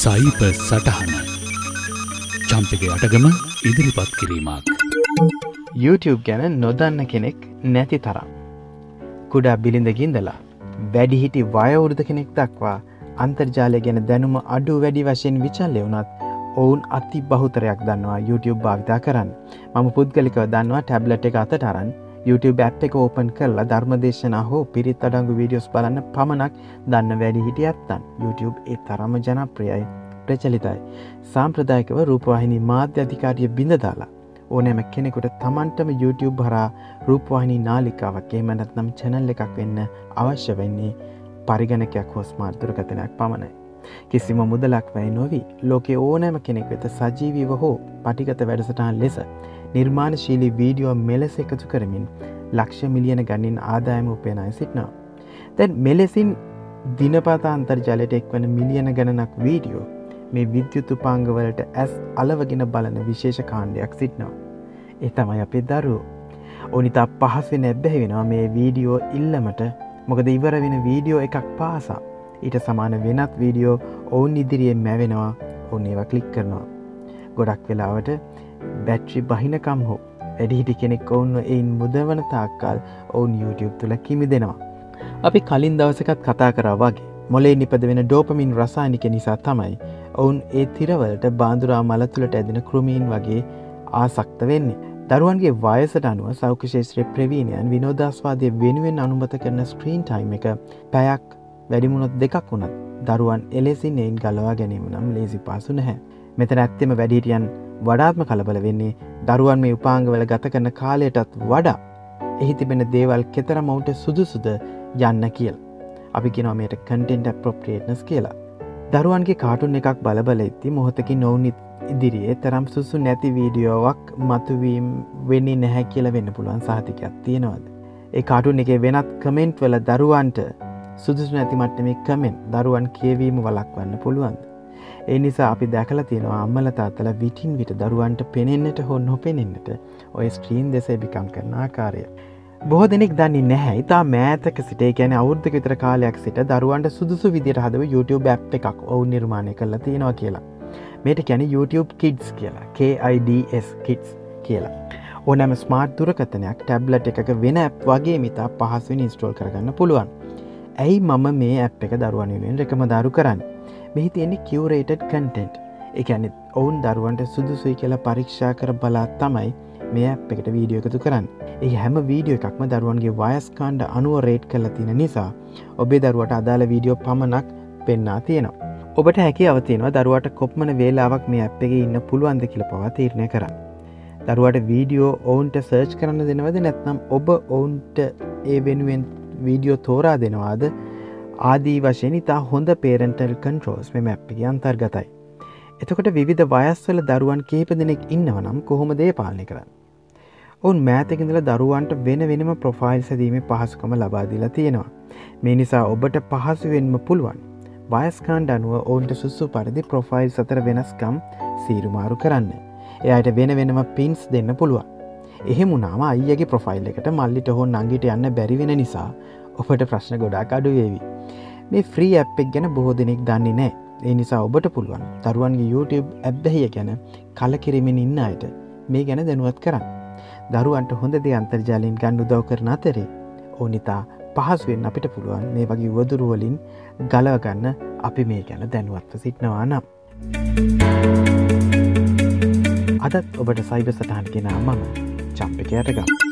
සයිප සටහන. චම්පක අටගම ඉදිරිපත් කිරීමක්. YouTube ගැන නොදන්න කෙනෙක් නැති තරම්. කුඩා බිලිඳගින්දලා වැඩිහිටි වයවුරුද කෙනෙක් දක්වා අන්තර්ජාලය ගැන දැනුම අඩු වැඩි වශයෙන් විචල්ලය වුනත් ඔවුන් අති බහුතරයක් දන්නවා YouTube භාවිතා කරන්න. මම පුද්ගලිකව දන්නවා ටැබ්ලට් එක අතට අරන් YouTube ඇප් එක ඕපන් කරලා ධර්මදේශනා හෝ පිරිත් අඩංගු වීඩියෝස් බලන්න පමණක් දන්න වැඩි හිටිය ඇත්තන් YouTube ඒ තරම ජනප්‍රියයි ප්‍රචලිතයි. සාම්ප්‍රදායකව රූපවාහිනි මාධ්‍ය අධිකාරිය බිඳදාලා ඕනෑම කෙනෙකුට තමන්ටම YouTube හරා රූපවාහිනි නාලිකාවක් එමනත් නම් චැනල් එකක් වෙන්න අවශ්‍ය වෙන්නේ පරිගණකයක් හෝ ස්මාර්දුරකතනයක් පමණයි. කිසිම මුදලක් වැයි නොවී ලෝකෙ ඕනෑම කෙනෙක් වෙත සජීවීව හෝ පටිගත වැඩසටහන් ලෙස නිර්මාණශීලී වීඩියෝ මෙලෙස එකතු කරමින් ලක්ෂ මිලියන ගණින් ආදායම උපයනය සිටනවා. දැන් මෙලෙසින් දිනපතා අන්තර්ජලයට එක්වන මිලියන ගණනක් වීඩියෝ මේ විද්‍යුතු පාංගවලට ඇස් අලවගෙන බලන විශේෂ කාණ්ඩයක් සිටනවා. ඒ තමයි අපේ දරුවෝ. ඕනිතා පහසෙන ඇබ්බැහි වෙනවා මේ වීඩියෝ ඉල්ලමට මොකද ඉවර වෙන වීඩියෝ එකක් පාසා ඊට සමාන වෙනත් වීඩියෝ ඔවුන් ඉදිරියෙන් මැවෙනවා ඔන්න ඒවා කලික් කරනවා. ගොඩක් වෙලාවට බැට්‍රි බහිනකම් හෝ වැඩිහිටි කෙනෙක් ඔවුන්න එයින් මුදවන තාක්කල් ඔවුන් YouTube තුළ කිමි දෙනවා. අපි කලින් දවසකත් කතා කරා වගේ මොලේ නිපද වෙන ඩෝපමින් රසානික නිසා තමයි ඔවුන් ඒ තිරවලට බාඳුරා මලතුළට ඇදෙන කෘමීන් වගේ ආසක්ත වෙන්නේ. දරුවන්ගේ වයසට අනුව සෞඛශේත්‍රය ප්‍රවීණයන් විනෝදස්වාදය වෙනුවෙන් අනුමත කරන ස්ක්‍රීන් ටයිම් එක පැයක් වැඩිමුණොත් දෙකක් වුණත් දරුවන් එලෙසින් එයින් ගලවා ගැනීම නම් ලේසි පාසු නැහැ. මෙතන ඇත්තෙම වැඩිටියන් වඩාත්ම කලබල වෙන්නේ දරුවන් මේ උපාංගවල ගත කරන කාලයටත් වඩා එහි තිබෙන දේවල් කෙතර මවුන්ට සුදුසුද යන්න කියල්. අපි කිනොමයට කටෙන්ට ප්‍රප්‍රේට්නස් කියලා. දරුවන්ගේ කාටුන් එකක් බලබල ඉති මොහොතකින් නොවුන් ඉදිරියේ තරම් සුසු නැති වීඩියෝවක් මතුවීම් වෙන්නේ නැහැ කියල වෙන්න පුළුවන් සාතිකයක් තියෙනවද. ඒ කාටුන් එක වෙනත් කමෙන්ට් වල දරුවන්ට සුදුසු නැති මට්ටමේ කමෙන් දරුවන් කියවීම වලක්වන්න පුළුවන්ද. ඒ නිසා අපි දැකල තියෙනවා අම්මල තාත්තල විටින් විට දරුවන්ට පෙනෙන්න්නට හො නොපෙනෙන්න්නට ඔය ස්ට්‍රීන් දෙස බිකම් කරන ආකාරය. බොහ දෙනෙක් දන්නේ නැහැ ඉතා මෑතක සිටේ ගැන අවුද්ධ විතර කාලයක් සිට දරුවන්ට සුදුසු විදිර හදව YouTube ඇප් එකක් ඔවු නිර්මාණය කරලා තියෙනවා කියලා. මේට කැන YouTube කිඩ්ස් කියලා KIDS කිඩ්ස් කියලා. ඕනෑම ස්මාර්ට් දුරකතනයක් ටැබ්ලට් එකක වෙන ඇප් වගේ මිතා පහසුවෙන් ඉස්ටෝල් කරගන්න පුළුවන්. ඇයි මම මේ ඇප් එක දරුවනුවෙන් රෙකම දරු කරන්න. මෙහි තියෙන්නේ කිවරේටඩ් කන්ටෙන්ට් එකන ඔවුන් දරුවන්ට සුදුසුයි කියලා පරීක්ෂා කර බලාත් තමයි මේ අප එකට වීඩියෝ එකතු කරන්න. ඒ හැම වීඩියෝ එකක්ම දරුවන්ගේ වයස්කාණ්ඩ අනුව රේට් කළ තින නිසා ඔබේ දරුවට අදාළ වීඩියෝ පමණක් පෙන්නා තියෙනවා. ඔබට හැකි අවතියනවා දරුවට කොප්මන වේලාවක් මේ අප් එක ඉන්න පුළුවන්ද කියල පවා තීරණය කරන්න. දරුවට වීඩියෝ ඔවුන්ට සර්ච් කරන්න දෙනවද නැත්නම් ඔබ ඔවුන්ට ඒ වෙනුවෙන් වීඩියෝ තෝරා දෙනවාද? ආදී වශයෙන් ඉතා හොඳ පේරෙන්ටල් කන්ට්‍රෝස් මෙම ඇප්පිගේ අන්තර්ගතයි. එතකොට විධ වයස්වල දරුවන් කේප දෙනෙක් ඉන්නවනම් කොහොම දේ පාලනය කරන්න. ඔවුන් මෑතකිඳල දරුවන්ට වෙන වෙනම ප්‍රොෆයිල් සැදීම පහසුකම ලබාදිලා තියෙනවා. මේ නිසා ඔබට පහසුවෙන්ම පුළුවන්. වයස්කාන්ඩ අනුව ඔවුන්ට සුස්සු පරිදි ප්‍රොෆයිල් සතර වෙනස්කම් සීරුමාරු කරන්න. එයට වෙන වෙනම පින්ස් දෙන්න පුළුවන්. එහෙමුණාම අයිගේ ප්‍රොෆයිල් එකට මල්ලිට හෝ නංගිට යන්න බැරිවෙන නිසා ඔබට ප්‍රශ්න ගොඩාක් අඩුවේවි. මේ ෆ්‍රී ඇප් එක් ගැන බොහෝ දෙනෙක් දන්නේ නෑ ඒ නිසා ඔබට පුළුවන් දරුවන්ගේ YouTube ඇබ්බැහිය ගැන කලකිරීමෙන් ඉන්න අයට මේ ගැන දැනුවත් කරන්න. දරුවන්ට හොඳ දේ අන්තර්ජාලයෙන් ගන්න උදව් කරන අතරේ ඕනිතා පහසුවෙන් අපිට පුළුවන් මේ වගේ වදුරුවලින් ගලවගන්න අපි මේ ගැන දැනුවත්ව සිටනවා නම්. අදත් ඔබට සයිබ සටහන් කෙනා මම චම්පකයටගම්.